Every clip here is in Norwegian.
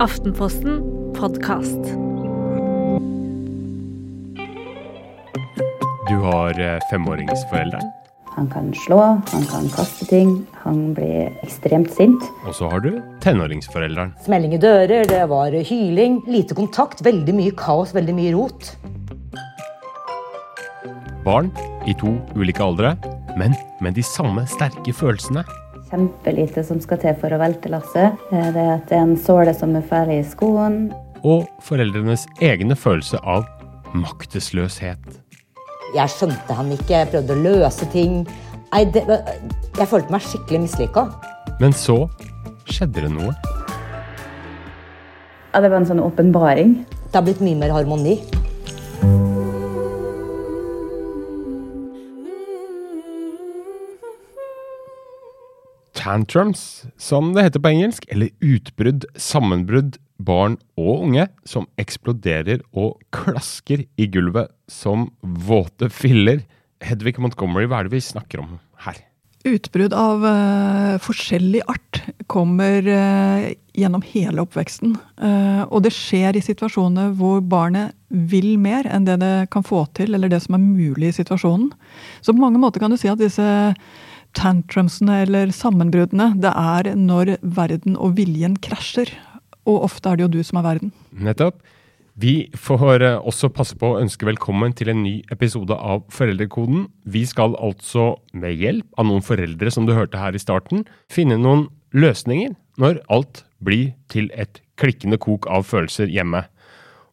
Aftenposten podkast. Du har femåringsforeldre. femåringsforelderen, Han kan slå, han kan kaste ting, han blir ekstremt sint. og så har du tenåringsforelderen. Smelling i dører, det var hyling, lite kontakt, veldig mye kaos, veldig mye rot. Barn i to ulike aldre, men med de samme sterke følelsene. Kjempelite som skal til for å velte lasset. Eh, Det er at det er en såle som er ferdig i skoen. Og foreldrenes egne følelse av maktesløshet. Jeg skjønte ham ikke, jeg prøvde å løse ting. Nei, det, jeg følte meg skikkelig mislykka. Men så skjedde det noe. Ja, det var en sånn åpenbaring. Det har blitt mye mer harmoni. Tantrums, som det heter på engelsk, eller utbrudd, sammenbrudd, barn og unge som eksploderer og klasker i gulvet som våte filler. Hedvig Montgomery, hva er det vi snakker om her? Utbrudd av uh, forskjellig art kommer uh, gjennom hele oppveksten. Uh, og det skjer i situasjoner hvor barnet vil mer enn det det kan få til, eller det som er mulig i situasjonen. Så på mange måter kan du si at disse tantrumsene eller sammenbruddene, det er når verden og viljen krasjer. Og ofte er det jo du som er verden. Nettopp. Vi får også passe på å ønske velkommen til en ny episode av Foreldrekoden. Vi skal altså, med hjelp av noen foreldre som du hørte her i starten, finne noen løsninger når alt blir til et klikkende kok av følelser hjemme.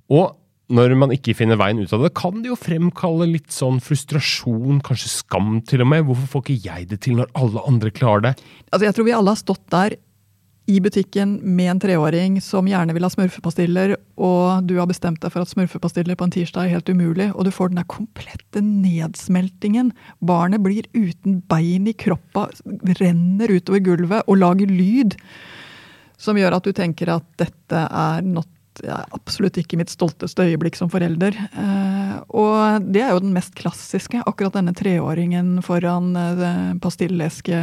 Og når man ikke finner veien ut av det, kan det jo fremkalle litt sånn frustrasjon, kanskje skam til og med. Hvorfor får ikke jeg det til når alle andre klarer det? Altså, jeg tror vi alle har stått der i butikken med en treåring som gjerne vil ha smurfepastiller, og du har bestemt deg for at smurfepastiller på en tirsdag er helt umulig, og du får den der komplette nedsmeltingen. Barnet blir uten bein i kroppa, renner utover gulvet og lager lyd som gjør at du tenker at dette er not, ja, absolutt ikke mitt stolteste øyeblikk som forelder. Eh, og det er jo den mest klassiske, akkurat denne treåringen foran eh, pastilleske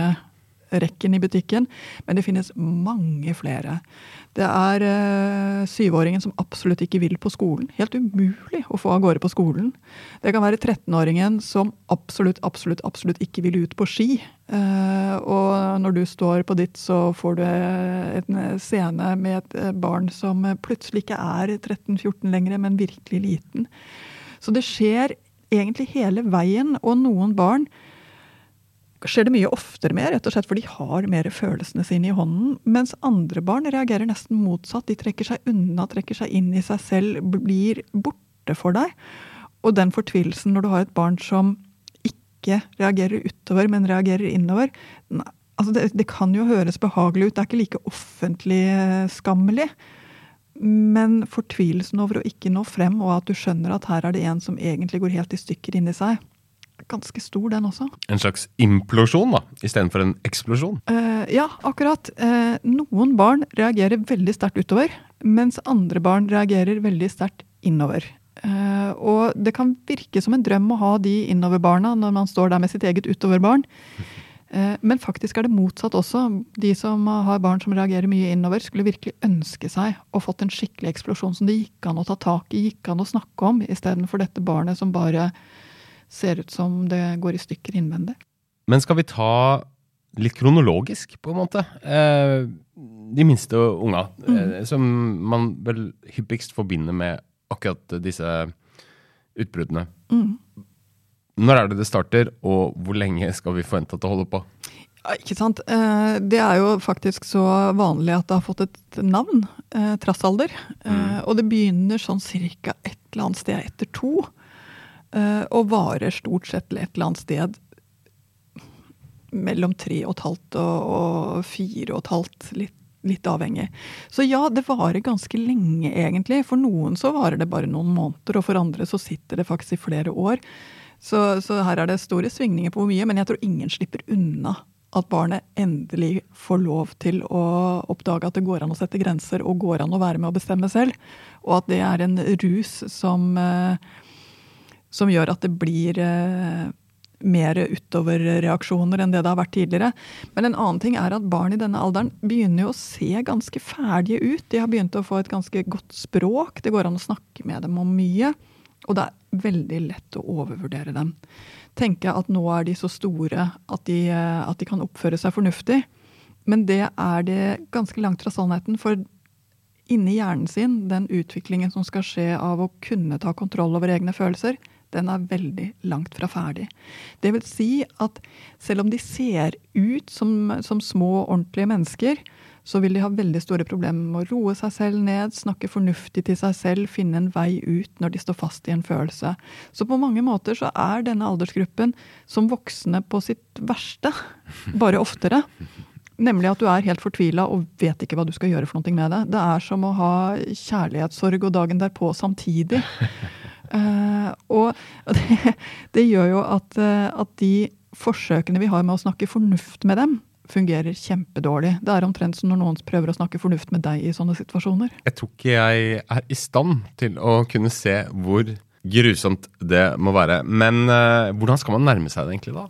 rekken i butikken, men det finnes mange flere. Det er eh, syvåringen som absolutt ikke vil på skolen. Helt umulig å få av gårde på skolen. Det kan være 13-åringen som absolutt, absolutt, absolutt ikke vil ut på ski. Eh, og når du står på ditt, så får du en scene med et eh, barn som plutselig ikke er 13-14 lenger, men virkelig liten. Så det skjer egentlig hele veien, og noen barn skjer det mye oftere med, rett og slett for de har mer følelsene sine i hånden. Mens andre barn reagerer nesten motsatt. De trekker seg unna, trekker seg inn i seg selv, blir borte for deg. Og den fortvilelsen når du har et barn som ikke reagerer utover, men reagerer innover altså det, det kan jo høres behagelig ut, det er ikke like offentlig eh, skammelig. Men fortvilelsen over å ikke nå frem, og at du skjønner at her er det en som egentlig går helt i stykker inni seg, ganske stor, den også. En slags implosjon, da, istedenfor en eksplosjon. Eh, ja, akkurat. Eh, noen barn reagerer veldig sterkt utover, mens andre barn reagerer veldig sterkt innover. Eh, og det kan virke som en drøm å ha de innoverbarna når man står der med sitt eget utoverbarn. Men faktisk er det motsatt også. De som har barn som reagerer mye innover, skulle virkelig ønske seg å fått en skikkelig eksplosjon som det gikk an å ta tak i, gikk an å snakke om, istedenfor dette barnet som bare ser ut som det går i stykker innvendig. Men skal vi ta litt kronologisk, på en måte? Eh, de minste unga, eh, som man vel hyppigst forbinder med akkurat disse utbruddene. Når er det det starter, og hvor lenge skal vi forvente at det holder på? Ja, ikke sant. Eh, Det er jo faktisk så vanlig at det har fått et navn. Trassalder. Mm. og det begynner sånn cirka et eller annet sted etter to. Eh, og varer stort sett et eller annet sted mellom tre og et halvt og, fire og et halvt. Litt, litt avhengig. Så ja, det varer ganske lenge, egentlig. For noen så varer det bare noen måneder, og for andre så sitter det faktisk i flere år. Så, så her er det store svingninger på hvor mye, men jeg tror ingen slipper unna at barnet endelig får lov til å oppdage at det går an å sette grenser, og går an å være med å bestemme selv. Og at det er en rus som, eh, som gjør at det blir eh, mer utoverreaksjoner enn det det har vært tidligere. Men en annen ting er at barn i denne alderen begynner jo å se ganske ferdige ut. De har begynt å få et ganske godt språk, det går an å snakke med dem om mye. Og det er veldig lett å overvurdere dem. Tenke at nå er de så store at de, at de kan oppføre seg fornuftig. Men det er det ganske langt fra sannheten. For inni hjernen sin, den utviklingen som skal skje av å kunne ta kontroll over egne følelser, den er veldig langt fra ferdig. Det vil si at selv om de ser ut som, som små, ordentlige mennesker, så vil de ha veldig store problemer med å roe seg selv ned, snakke fornuftig til seg selv, finne en vei ut når de står fast i en følelse. Så på mange måter så er denne aldersgruppen som voksne på sitt verste, bare oftere. Nemlig at du er helt fortvila og vet ikke hva du skal gjøre for noe med det. Det er som å ha kjærlighetssorg og dagen derpå samtidig. Uh, og det, det, gjør jo at, uh, at de forsøkene vi har med å snakke fornuft med dem, fungerer kjempedårlig. Det er omtrent som når noen prøver å snakke fornuft med deg i sånne situasjoner. Jeg tror ikke jeg er i stand til å kunne se hvor grusomt det må være. Men uh, hvordan skal man nærme seg det egentlig da?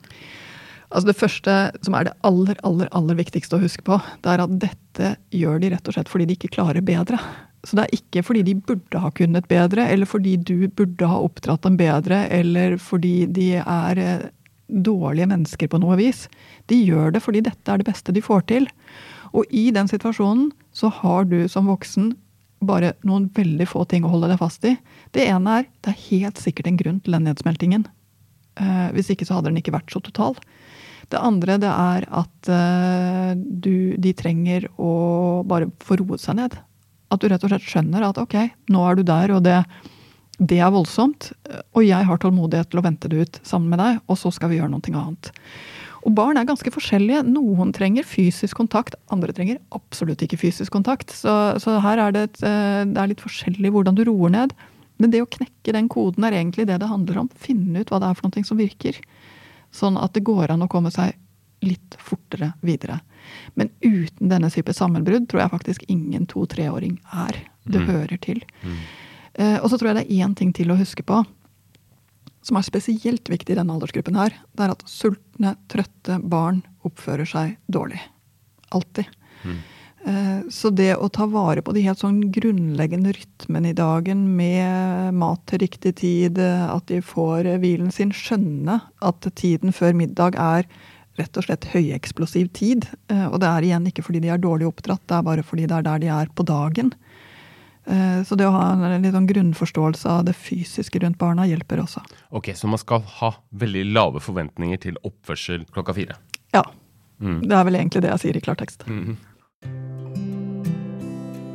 Altså Det første som er det aller, aller, aller viktigste å huske på, det er at dette gjør de rett og slett fordi de ikke klarer bedre. Så det er ikke fordi de burde ha kunnet bedre, eller fordi du burde ha oppdratt dem bedre, eller fordi de er eh, dårlige mennesker på noe vis. De gjør det fordi dette er det beste de får til. Og i den situasjonen så har du som voksen bare noen veldig få ting å holde deg fast i. Det ene er det er helt sikkert en grunn til den nedsmeltingen. Eh, hvis ikke så hadde den ikke vært så total. Det andre det er at eh, du, de trenger å bare få roet seg ned. At du rett og slett skjønner at ok, nå er du der, og det, det er voldsomt. Og jeg har tålmodighet til å vente det ut sammen med deg, og så skal vi gjøre noe annet. Og barn er ganske forskjellige. Noen trenger fysisk kontakt, andre trenger absolutt ikke fysisk kontakt. Så, så her er det, et, eh, det er litt forskjellig hvordan du roer ned. Men det å knekke den koden er egentlig det det handler om. Finne ut hva det er for noe som virker. Sånn at det går an å komme seg litt fortere videre. Men uten denne type sammenbrudd tror jeg faktisk ingen to-treåring er. Det mm. hører til. Mm. Eh, og så tror jeg det er én ting til å huske på, som er spesielt viktig i denne aldersgruppen her. Det er at sultne, trøtte barn oppfører seg dårlig. Alltid. Mm. Eh, så det å ta vare på de helt sånn grunnleggende rytmene i dagen med mat til riktig tid, at de får hvilen sin, skjønne at tiden før middag er rett og slett høyeksplosiv tid. Eh, og det er igjen ikke fordi de er dårlig oppdratt, det er bare fordi det er der de er på dagen. Eh, så det å ha en litt sånn grunnforståelse av det fysiske rundt barna hjelper også. Ok, Så man skal ha veldig lave forventninger til oppførsel klokka fire? Ja. Mm. Det er vel egentlig det jeg sier i klartekst. Mm.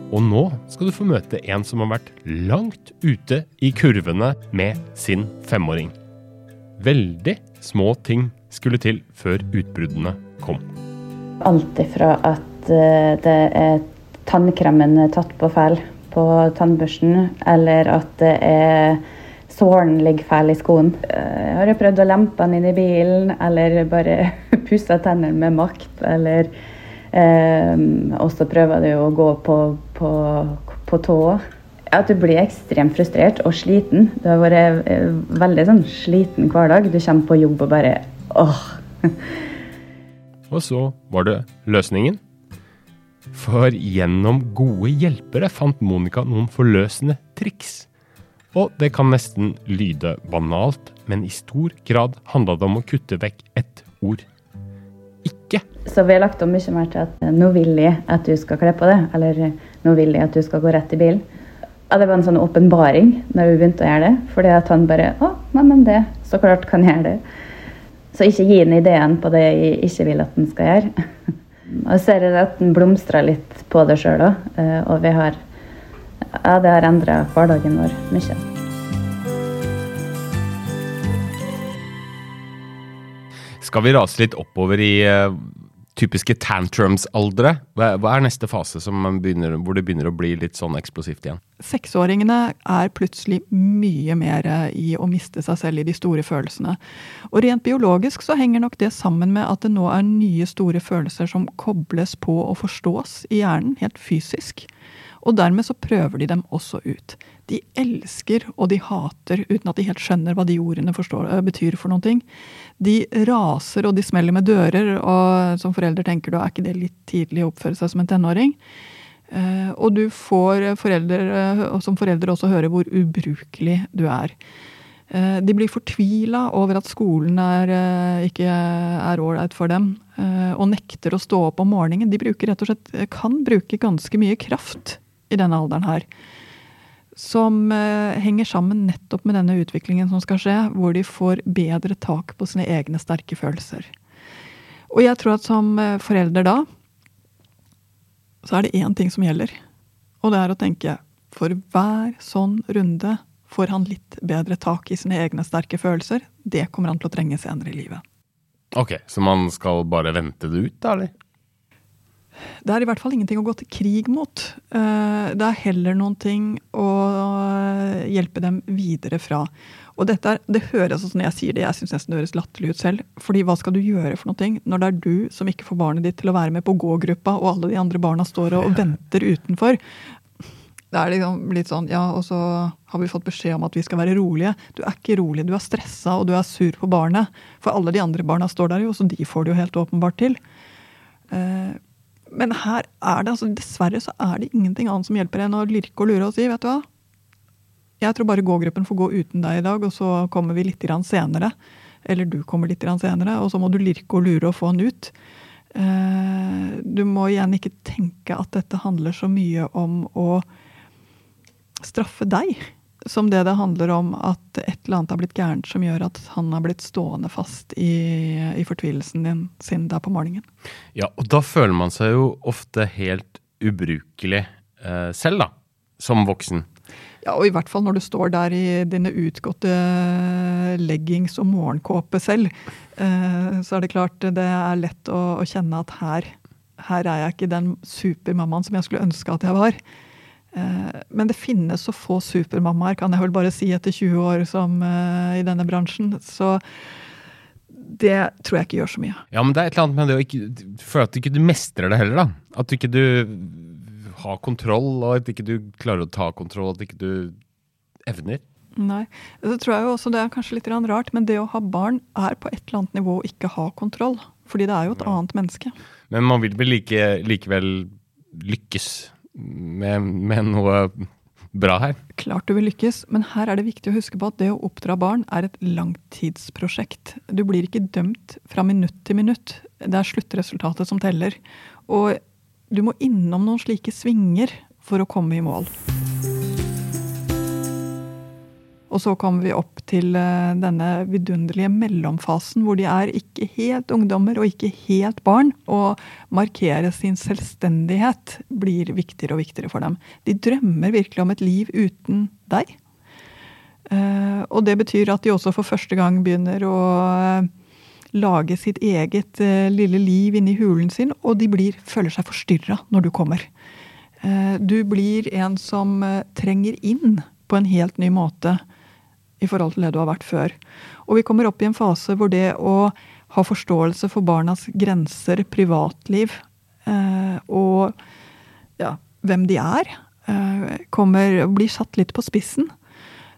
Og nå skal du få møte en som har vært langt ute i kurvene med sin femåring. Veldig små ting skulle til før utbruddene kom. Alt ifra at eh, det er tannkremen tatt på feil på tannbørsten, eller at det er såren ligger feil i skoen. Eh, jeg har prøvd å lempe den inn i bilen, eller bare pussa tennene med makt. Eller eh, også prøver du å gå på, på, på tå at du blir ekstremt frustrert og sliten. Du har vært eh, veldig sånn sliten hverdag. Du kommer på jobb og bare åh. og så var det løsningen. For gjennom gode hjelpere fant Monica noen forløsende triks. Og det kan nesten lyde banalt, men i stor grad handla det om å kutte vekk ett ord. Ikke. Så vi har lagt om mye mer til at nå vil jeg at du skal kle på det, eller nå vil jeg at du skal gå rett i bilen ja, det var en sånn åpenbaring når vi begynte å gjøre det. Fordi at han bare Å, nei, men det Så klart kan jeg gjøre det. Så ikke gi den ideen på det jeg ikke vil at den skal gjøre. Og jeg ser at den blomstrer litt på det sjøl òg. Eh, og vi har Ja, det har endra hverdagen vår mye. Skal vi rase litt oppover i eh, typiske tantrums-aldre? Hva, er neste fase begynner, hvor det begynner å bli litt sånn eksplosivt igjen? Seksåringene er plutselig mye mer i å miste seg selv i de store følelsene. Og rent biologisk så henger nok det sammen med at det nå er nye store følelser som kobles på og forstås i hjernen, helt fysisk. Og dermed så prøver de dem også ut. De elsker og de hater uten at de helt skjønner hva de ordene forstår, øh, betyr for noen ting. De raser og de smeller med dører, og som forelder tenker du er ikke det litt tidlig å oppføre seg som en tenåring? Eh, og du får foreldre, og som forelder også høre hvor ubrukelig du er. Eh, de blir fortvila over at skolen er, eh, ikke er ålreit for dem, og nekter å stå opp om morgenen. De rett og slett, kan bruke ganske mye kraft i denne alderen her. Som henger sammen nettopp med denne utviklingen som skal skje, hvor de får bedre tak på sine egne sterke følelser. Og jeg tror at som forelder da, så er det én ting som gjelder. Og det er å tenke for hver sånn runde får han litt bedre tak i sine egne sterke følelser. Det kommer han til å trenge senere i livet. Ok, Så man skal bare vente det ut, da, eller? Det er i hvert fall ingenting å gå til krig mot. Eh, det er heller noen ting å hjelpe dem videre fra. Og dette er, det høres sånn jeg sier det, jeg syns nesten det høres latterlig ut selv. fordi hva skal du gjøre for noe når det er du som ikke får barnet ditt til å være med på gågruppa, og alle de andre barna står og, og venter utenfor? Det er liksom litt sånn, ja, og så har vi fått beskjed om at vi skal være rolige. Du er ikke rolig, du er stressa og du er sur på barnet. For alle de andre barna står der jo, så de får det jo helt åpenbart til. Men her er det altså, dessverre så er det ingenting annet som hjelper enn å lirke og lure og si, vet du hva. Jeg tror bare gågruppen får gå uten deg i dag, og så kommer vi litt senere. Eller du kommer litt senere, og så må du lirke og lure og få han ut. Eh, du må igjen ikke tenke at dette handler så mye om å straffe deg, som det det handler om at et eller annet har blitt gærent som gjør at han har blitt stående fast i, i fortvilelsen din sin der på morgenen. Ja, og da føler man seg jo ofte helt ubrukelig eh, selv, da. Som voksen. Ja, og i hvert fall når du står der i dine utgåtte leggings og morgenkåpe selv, eh, så er det klart det er lett å, å kjenne at her, her er jeg ikke den supermammaen som jeg skulle ønske at jeg var. Eh, men det finnes så få supermammaer, kan jeg vel bare si etter 20 år som eh, i denne bransjen. Så det tror jeg ikke gjør så mye. Ja, men det er et eller annet med det å ikke føle at du ikke mestrer det heller, da. At du ikke du har kontroll, og at ikke du klarer å ta kontroll, at ikke du evner. Nei. Det tror jeg jo også det er kanskje litt rart, men det å ha barn er på et eller annet nivå å ikke ha kontroll. Fordi det er jo et annet menneske. Men man vil vel like, likevel lykkes med, med, noe bra her? Klart du vil lykkes, men her er det viktig å huske på at det å oppdra barn er et langtidsprosjekt. Du blir ikke dømt fra minutt til minutt. Det er sluttresultatet som teller. Og du må innom noen slike svinger for å komme i mål. Og så kommer vi opp til eh, denne vidunderlige mellomfasen, hvor de er ikke helt ungdommer og ikke helt barn. Og markere sin selvstendighet blir viktigere og viktigere for dem. De drømmer virkelig om et liv uten deg. Eh, og det betyr at de også for første gang begynner å lage sitt eget lille liv inni hulen sin, og de blir, føler seg forstyrra når du kommer. Du blir en som trenger inn på en helt ny måte i forhold til det du har vært før. Og vi kommer opp i en fase hvor det å ha forståelse for barnas grenser, privatliv og ja, hvem de er, kommer, blir satt litt på spissen.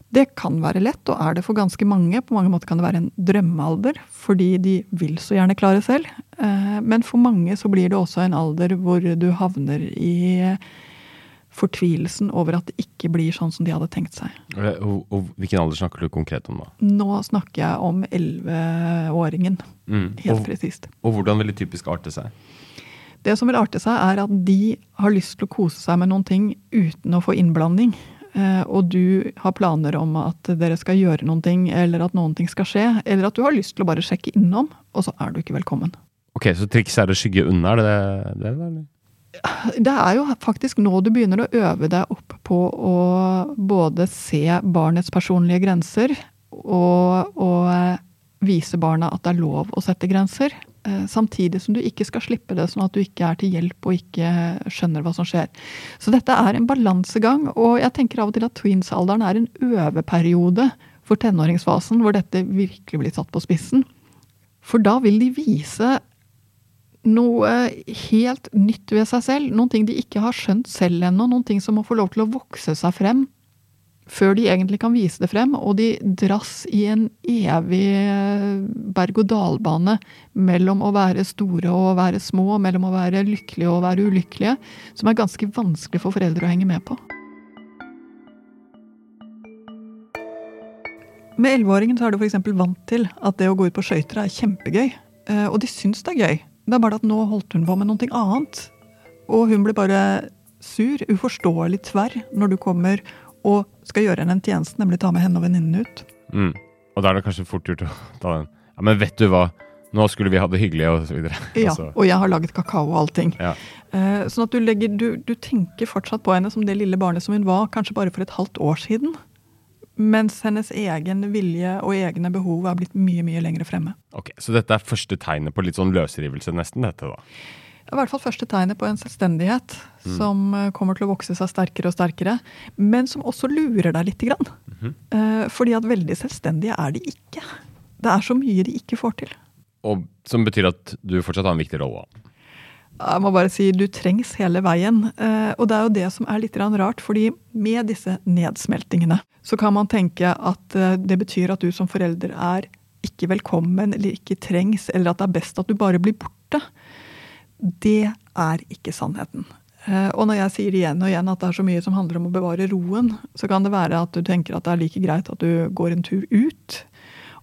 Det kan være lett, og er det for ganske mange. På mange måter kan det være en drømmealder, fordi de vil så gjerne klare selv. Eh, men for mange så blir det også en alder hvor du havner i fortvilelsen over at det ikke blir sånn som de hadde tenkt seg. Og, og Hvilken alder snakker du konkret om da? Nå snakker jeg om 11-åringen. Mm. Helt presist. Og hvordan vil det typisk arte seg? Det som vil arte seg, er at de har lyst til å kose seg med noen ting uten å få innblanding. Eh, og du har planer om at dere skal gjøre noen ting, eller at noen ting skal skje, eller at du har lyst til å bare sjekke innom, og så er du ikke velkommen. Ok, Så trikset er å skygge unna, er det det? det, det er jo faktisk nå du begynner å øve deg opp på å både se barnets personlige grenser og, og vise barna at det er lov å sette grenser. Eh, samtidig som du ikke skal slippe det sånn at du ikke er til hjelp og ikke skjønner hva som skjer. Så dette er en balansegang, og jeg tenker av og til at tweens-alderen er en øveperiode for tenåringsfasen, hvor dette virkelig blir satt på spissen. For da vil de vise noe helt nytt ved seg selv. Noen ting de ikke har skjønt selv ennå. Noen ting som må få lov til å vokse seg frem før de egentlig kan vise det frem. Og de dras i en evig berg-og-dal-bane mellom å være store og å være små, mellom å være lykkelige og å være ulykkelige, som er ganske vanskelig for foreldre å henge med på. Med elleveåringen er du f.eks. vant til at det å gå ut på skøyter er kjempegøy. Eh, og de syns det er gøy. Det er bare at nå holdt hun på med noe annet. Og hun blir bare sur, uforståelig tverr, når du kommer og skal gjøre henne en tjeneste, nemlig ta med henne og venninnen ut. Mm. Og da er det kanskje fort gjort å ta den. Ja, men vet du hva, nå skulle vi ha det hyggelig, og så videre. Ja, Altså, og jeg har laget kakao og allting. ja. Eh, sånn at du, legger, du, du tenker fortsatt på henne som det lille barnet som hun var, kanskje bare for et halvt år siden. Mens hennes egen vilje og egne behov er blitt mye, mye lenger fremme. Ok, Så dette er første tegnet på litt sånn løsrivelse, nesten, dette, da. I hvert fall første tegnet på en selvstendighet som eh, kommer til å vokse seg sterkere og sterkere, men som også lurer deg lite grann. Eh, Fordi at veldig selvstendige er de ikke. Det er så mye de ikke får til. Og Som betyr at du fortsatt har en viktig rolle. Jeg må bare si du trengs hele veien. Eh, Og det er jo det som er litt rart, fordi med disse nedsmeltingene så kan man tenke at eh, det betyr at du som forelder er ikke velkommen eller ikke trengs, eller at det er best at du bare blir borte. Det er ikke sannheten. Eh, Og når jeg sier igjen og igjen at det er så mye som handler om å bevare roen, så kan det være at du tenker at det er like greit at du går en tur ut.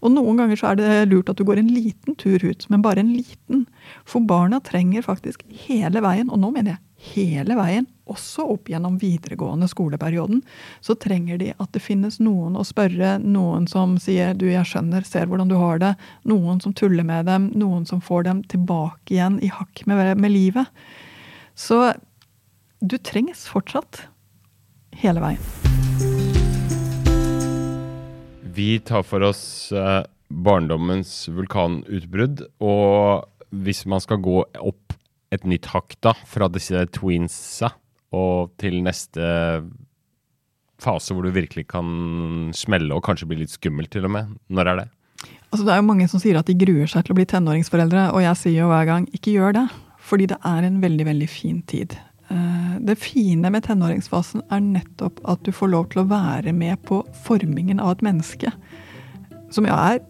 Og noen ganger så er det lurt at du går en liten tur ut, men bare en liten. For barna trenger faktisk hele veien, og nå mener jeg hele veien, også opp gjennom videregående skoleperioden, så trenger de at det finnes noen å spørre, noen som sier 'du, jeg skjønner, ser hvordan du har det', noen som tuller med dem, noen som får dem tilbake igjen i hakk med, med livet. Så du trengs fortsatt hele veien. Vi tar for oss eh, barndommens vulkanutbrudd, og hvis man skal gå opp et nytt hakk da, fra disse tweensa og til neste fase hvor du virkelig kan smelle og kanskje bli litt skummelt til og med, når er det? Altså, det er jo mange som sier at de gruer seg til å bli tenåringsforeldre, og jeg sier jo hver gang ikke gjør det. Fordi det er en veldig, veldig fin tid. Det fine med tenåringsfasen er nettopp at du får lov til å være med på formingen av et menneske. Som jo er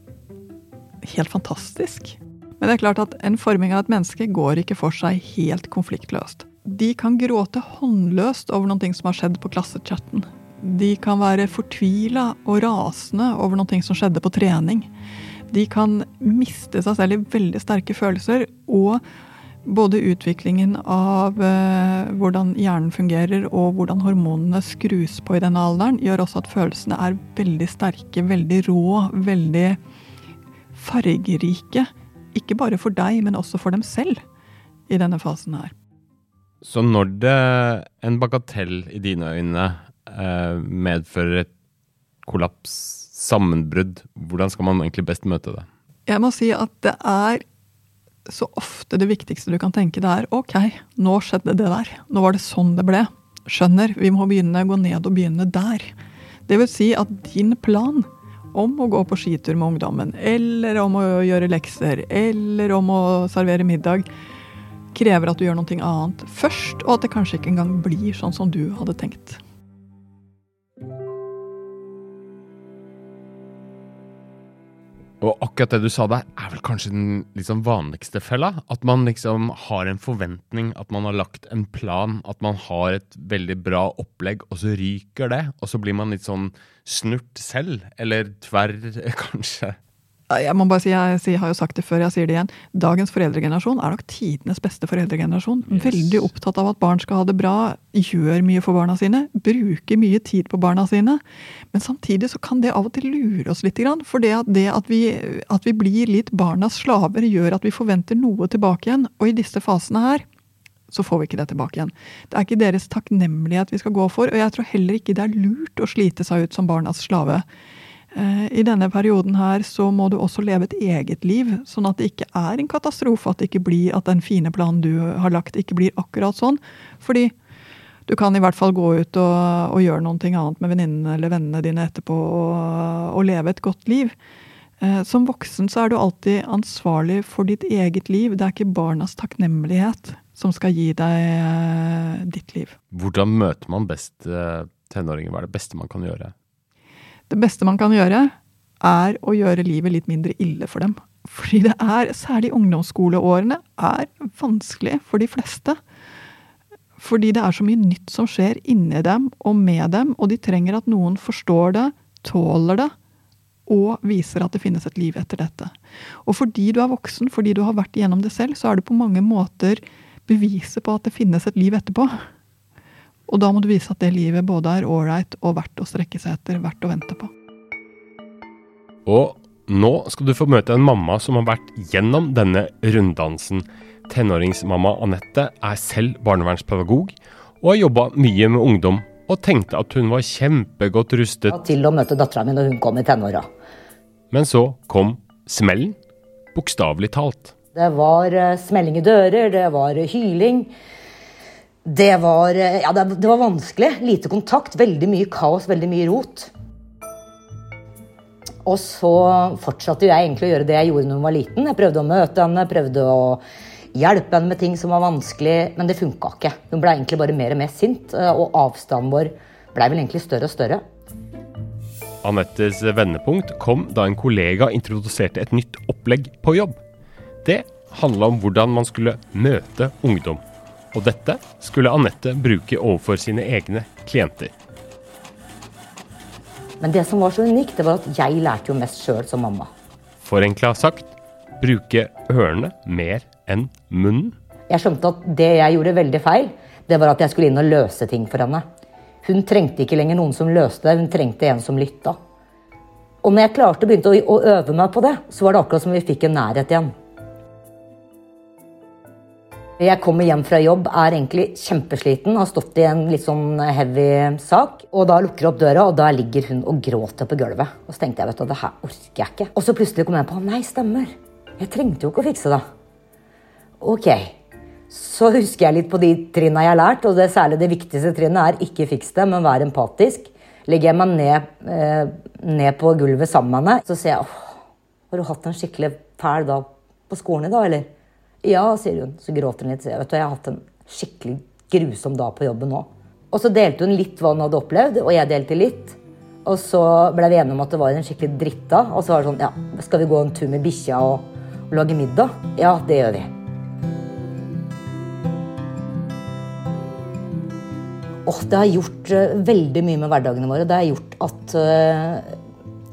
helt fantastisk. Men det er klart at en forming av et menneske går ikke for seg helt konfliktløst. De kan gråte håndløst over noe som har skjedd på klassechatten. De kan være fortvila og rasende over noe som skjedde på trening. De kan miste seg selv i veldig sterke følelser, og både utviklingen av eh, hvordan hjernen fungerer og hvordan hormonene skrus på i denne alderen, gjør også at følelsene er veldig sterke, veldig rå, veldig fargerike. Ikke bare for deg, men også for dem selv i denne fasen her. Så når det en bagatell i dine øyne eh, medfører et kollaps, sammenbrudd, hvordan skal man egentlig best møte det? Jeg må si at det er så ofte det viktigste du kan tenke, det er ok, nå skjedde det der. Nå var det sånn det ble. Skjønner, vi må begynne, gå ned og begynne der. Det vil si at din plan om å gå på skitur med ungdommen, eller om å gjøre lekser, eller om å servere middag, krever at du gjør noe annet først, og at det kanskje ikke engang blir sånn som du hadde tenkt. Og akkurat det du sa der, er vel kanskje den liksom vanligste fella? At man liksom har en forventning, at man har lagt en plan, at man har et veldig bra opplegg, og så ryker det. Og så blir man litt sånn snurt selv, eller tverr, kanskje. Jeg må bare si, jeg, har jo sagt det før, jeg sier det igjen. Dagens foreldregenerasjon er nok tidenes beste foreldregenerasjon. Yes. Veldig opptatt av at barn skal ha det bra, gjør mye for barna sine, bruker mye tid på barna sine. Men samtidig så kan det av og til lure oss litt. For det at, det at, vi, at vi blir litt barnas slaver, gjør at vi forventer noe tilbake igjen. Og i disse fasene her så får vi ikke det tilbake igjen. Det er ikke deres takknemlighet vi skal gå for, og jeg tror heller ikke det er lurt å slite seg ut som barnas slave. Eh, I denne perioden her så må du også leve et eget liv, sånn at det ikke er en katastrofe at det ikke blir at den fine planen du har lagt, ikke blir akkurat sånn. Fordi du kan i hvert fall gå ut og, og gjøre noe annet med venninnene eller vennene dine etterpå og, og leve et godt liv. Eh, som voksen så er du alltid ansvarlig for ditt eget liv. Det er ikke barnas takknemlighet som skal gi deg eh, ditt liv. Hvordan møter man best tenåringer? Hva er det beste man kan gjøre? Det beste man kan gjøre, er å gjøre livet litt mindre ille for dem. Fordi det er, særlig ungdomsskoleårene, er vanskelig for de fleste. Fordi det er så mye nytt som skjer inni dem og med dem, og de trenger at noen forstår det, tåler det, og viser at det finnes et liv etter dette. Og fordi du er voksen, fordi du har vært igjennom det selv, så er det på mange måter beviset på at det finnes et liv etterpå. Og da må du vise at det livet både er ålreit og verdt å strekke seg etter, verdt å vente på. Og nå skal du få møte en mamma som har vært gjennom denne runddansen. Tenåringsmamma Anette er selv barnevernspedagog og har jobba mye med ungdom og tenkte at hun var kjempegodt rustet. Til å møte dattera mi når hun kom i tenåra. Men så kom smellen, bokstavelig talt. Det var uh, smelling i dører, det var uh, hyling. Det var, uh, ja, det, var vanskelig. Lite kontakt, veldig mye kaos, veldig mye rot. Og så fortsatte jeg egentlig å gjøre det jeg gjorde da hun var liten. Jeg prøvde å møte henne, prøvde å hjelpe henne med ting som var vanskelig, men det funka ikke. Hun ble egentlig bare mer og mer sint, og avstanden vår ble vel egentlig større og større. Anettes vendepunkt kom da en kollega introduserte et nytt opplegg på jobb. Det handla om hvordan man skulle møte ungdom. Og dette skulle Anette bruke overfor sine egne klienter. Men det som var så unikt, det var at jeg lærte jo mest sjøl som mamma. Forenkla sagt bruke ørene mer enn munnen. Jeg skjønte at det jeg gjorde veldig feil, det var at jeg skulle inn og løse ting for henne. Hun trengte ikke lenger noen som løste det, hun trengte en som lytta. Og når jeg klarte å begynne å øve meg på det, så var det akkurat som vi fikk en nærhet igjen. Jeg kommer hjem fra jobb, er egentlig kjempesliten, har stått i en litt sånn heavy sak. Og da lukker jeg opp døra, og da ligger hun og gråter på gulvet. Og så tenkte jeg vet du, det her orker jeg ikke. Og så plutselig kom jeg på nei, stemmer. Jeg trengte jo ikke å fikse det. Ok. Så husker jeg litt på de trinna jeg har lært, og det særlig det viktigste trinnet er ikke fiks det, men vær empatisk. Legger jeg meg ned, eh, ned på gulvet sammen med henne, så sier jeg åh, har du hatt en skikkelig fæl dag på skolen i dag, eller? Ja, sier hun. Så gråter hun litt. Jeg, vet du, jeg har hatt en skikkelig grusom dag på jobben nå. Og så delte hun litt hva hun hadde opplevd, og jeg delte litt. Og så ble vi enige om at det var en skikkelig dritta. Og så var det sånn, ja, skal vi gå en tur med bikkja og, og lage middag? Ja, det gjør vi. Oh, det har gjort uh, veldig mye med hverdagene våre. Det har gjort at uh,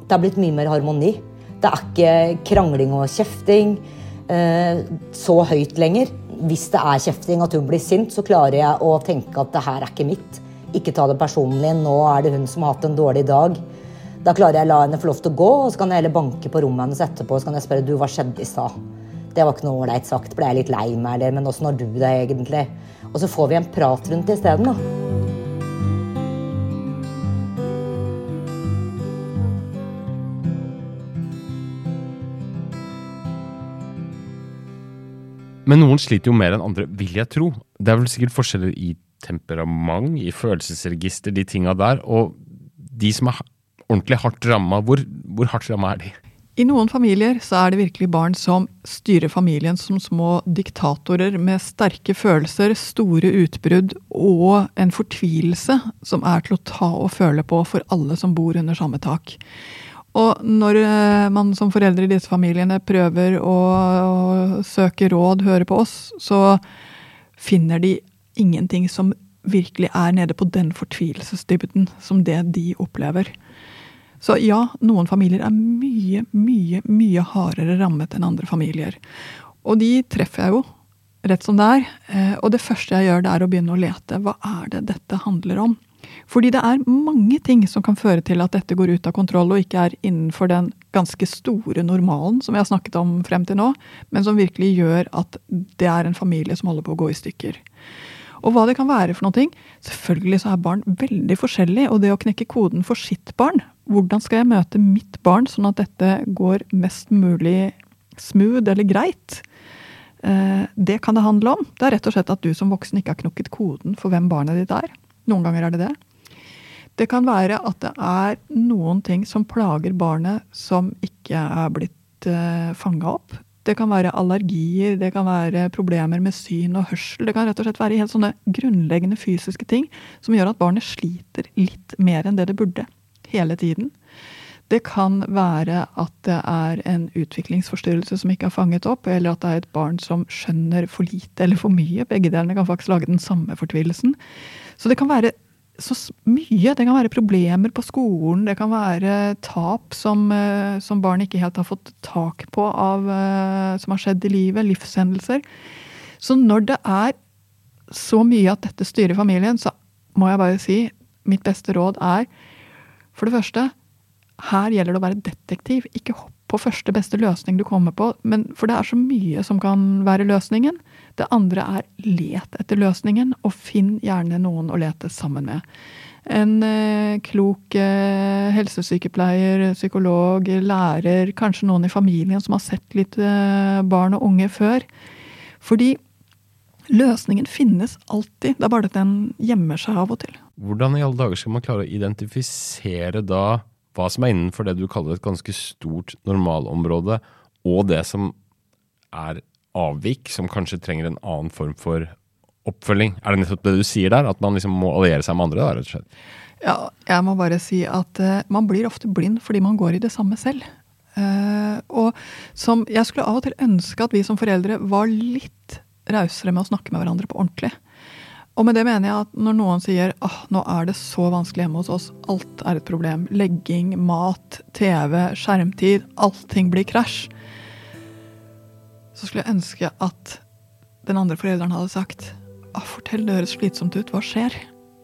det har blitt mye mer harmoni. Det er ikke krangling og kjefting så høyt lenger. Hvis det er kjefting, at hun blir sint, så klarer jeg å tenke at det her er ikke mitt. Ikke ta det personlig. Nå er det hun som har hatt en dårlig dag. Da klarer jeg å la henne få lov til å gå, og så kan jeg heller banke på rommet hennes etterpå og så kan jeg spørre du, hva skjedde i stad. Det var ikke noe ålreit sagt. Ble jeg litt lei meg, eller? Men åssen har du det egentlig? Og så får vi en prat rundt det isteden, da. Men noen sliter jo mer enn andre, vil jeg tro. Det er vel sikkert forskjeller i temperament, i følelsesregister, de tinga der. Og de som er ordentlig hardt ramma, hvor, hvor hardt ramma er de? I noen familier så er det virkelig barn som styrer familien som små diktatorer med sterke følelser, store utbrudd og en fortvilelse som er til å ta og føle på for alle som bor under samme tak. Og når eh, man som foreldre i disse familiene prøver å, å søke råd, høre på oss, så finner de ingenting som virkelig er nede på den fortvilelsesdybden som det de opplever. Så ja, noen familier er mye, mye, mye hardere rammet enn andre familier. Og de treffer jeg jo, rett som det er. Eh, og det første jeg gjør, det er å begynne å lete. Hva er det dette handler om? Fordi det er mange ting som kan føre til at dette går ut av kontroll og ikke er innenfor den ganske store normalen som vi har snakket om frem til nå, men som virkelig gjør at det er en familie som holder på å gå i stykker. Og hva det kan være for noe. Selvfølgelig så er barn veldig forskjellige, og det å knekke koden for sitt barn Hvordan skal jeg møte mitt barn sånn at dette går mest mulig smooth eller greit? Eh, det kan det handle om. Det er rett og slett at du som voksen ikke har knukket koden for hvem barnet ditt er. Noen ganger er det det. Det kan være at det er noen ting som plager barnet som ikke er blitt uh, fanga opp. Det kan være allergier, det kan være problemer med syn og hørsel. Det kan rett og slett være helt sånne grunnleggende fysiske ting som gjør at barnet sliter litt mer enn det det burde hele tiden. Det kan være at det er en utviklingsforstyrrelse som ikke er fanget opp, eller at det er et barn som skjønner for lite eller for mye. Begge delene kan faktisk lage den samme fortvilelsen. Så det kan være så mye. Det kan være problemer på skolen, det kan være tap som, eh, som barn ikke helt har fått tak på av, eh, som har skjedd i livet, livshendelser. Så når det er så mye at dette styrer familien, så må jeg bare si mitt beste råd er for det første her gjelder det å være detektiv. Ikke hopp på første beste løsning du kommer på, men, for det er så mye som kan være løsningen. Det andre er let etter løsningen, og finn gjerne noen å lete sammen med. En eh, klok eh, helsesykepleier, psykolog, lærer, kanskje noen i familien som har sett litt eh, barn og unge før. Fordi løsningen finnes alltid, det er bare at den gjemmer seg av og til. Hvordan i alle dager skal man klare å identifisere da hva som er innenfor det du kaller et ganske stort normalområde, og det som er avvik, som kanskje trenger en annen form for oppfølging. Er det nettopp det du sier der, at man liksom må alliere seg med andre? da, rett og slett? Ja, jeg må bare si at uh, man blir ofte blind fordi man går i det samme selv. Uh, og som, jeg skulle av og til ønske at vi som foreldre var litt rausere med å snakke med hverandre på ordentlig. Og med det mener jeg at når noen sier ah, nå er det så vanskelig hjemme hos oss, alt er et problem, legging, mat, TV, skjermtid, allting blir krasj, så skulle jeg ønske at den andre forelderen hadde sagt ah, fortell, det høres slitsomt ut, hva skjer?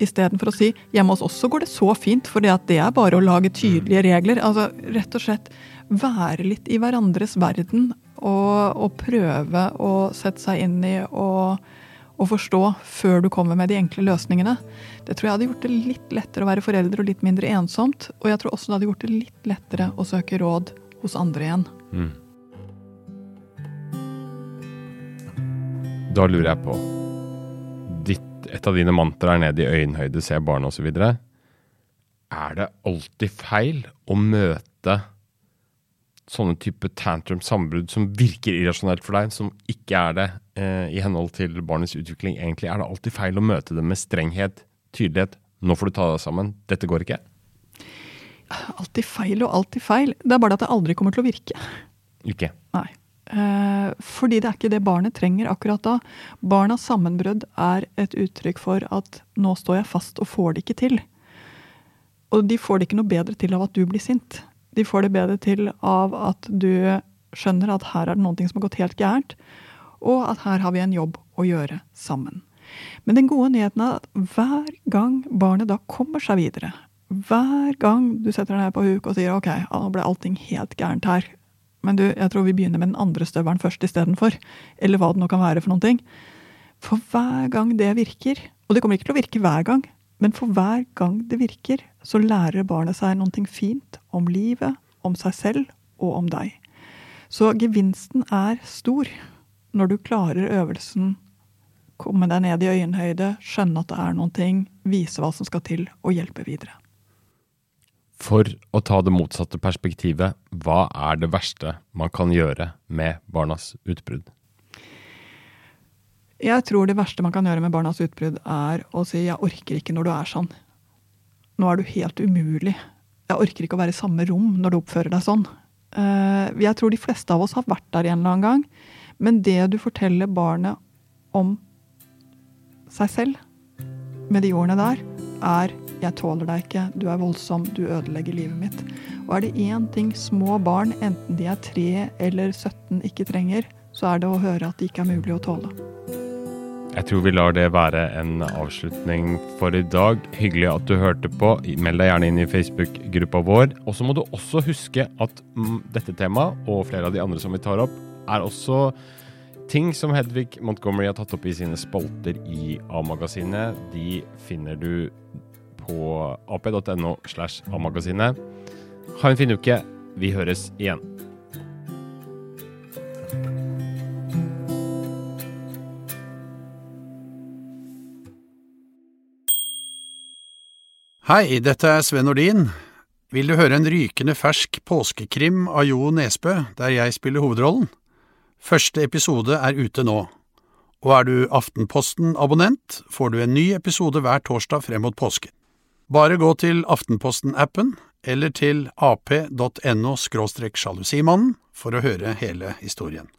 Istedenfor å si hjemme hos oss så går det så fint, for det er bare å lage tydelige regler. Altså rett og slett være litt i hverandres verden og, og prøve å sette seg inn i og og forstå før du kommer med de enkle løsningene. Det tror jeg hadde gjort det litt lettere å være forelder og litt mindre ensomt. Og jeg tror også det hadde gjort det litt lettere å søke råd hos andre igjen. Mm. Da lurer jeg på ditt, Et av dine mantraer ned i øyenhøyde, se barna osv. Er det alltid feil å møte sånne type tantrum, sambrudd, som virker irrasjonelt for deg, som ikke er det eh, i henhold til barnets utvikling, egentlig, er det alltid feil å møte det med strenghet, tydelighet. Nå får du ta deg sammen. Dette går ikke. Alltid feil og alltid feil. Det er bare at det aldri kommer til å virke. Ikke? Nei. Eh, fordi det er ikke det barnet trenger akkurat da. Barnas sammenbrudd er et uttrykk for at nå står jeg fast og får det ikke til. Og de får det ikke noe bedre til av at du blir sint de får det bedre til av at du skjønner at her er det noe som har gått helt gærent, og at her har vi en jobb å gjøre sammen. Men den gode nyheten er at hver gang barnet da kommer seg videre, hver gang du setter deg ned på huk og sier ok, nå ble allting helt gærent her, men du, jeg tror vi begynner med den andre støvelen først istedenfor, eller hva det nå kan være for noen ting. For hver gang det virker, og det kommer ikke til å virke hver gang, men for hver gang det virker, så lærer barnet seg noe fint om livet, om seg selv og om deg. Så gevinsten er stor når du klarer øvelsen, komme deg ned i øyenhøyde, skjønne at det er noen ting, vise hva som skal til, og hjelpe videre. For å ta det motsatte perspektivet, hva er det verste man kan gjøre med barnas utbrudd? Jeg tror det verste man kan gjøre med barnas utbrudd, er å si 'jeg orker ikke når du er sånn'. Nå er du helt umulig. Jeg orker ikke å være i samme rom når du oppfører deg sånn. Eh, jeg tror de fleste av oss har vært der en eller annen gang. Men det du forteller barnet om seg selv med de ordene der, er 'jeg tåler deg ikke, du er voldsom, du ødelegger livet mitt'. Og er det én ting små barn, enten de er 3 eller 17, ikke trenger, så er det å høre at det ikke er mulig å tåle. Jeg tror vi lar det være en avslutning for i dag. Hyggelig at du hørte på. Meld deg gjerne inn i Facebook-gruppa vår. Og så må du også huske at mm, dette temaet, og flere av de andre som vi tar opp, er også ting som Hedvig Montgomery har tatt opp i sine spalter i A-magasinet. De finner du på ap.no slash A-magasinet. Ha en fin uke. Vi høres igjen. Hei, dette er Sven Nordin. Vil du høre en rykende fersk påskekrim av Jo Nesbø, der jeg spiller hovedrollen? Første episode er ute nå. Og er du Aftenposten-abonnent, får du en ny episode hver torsdag frem mot påske. Bare gå til Aftenposten-appen eller til ap.no sjalusimannen for å høre hele historien.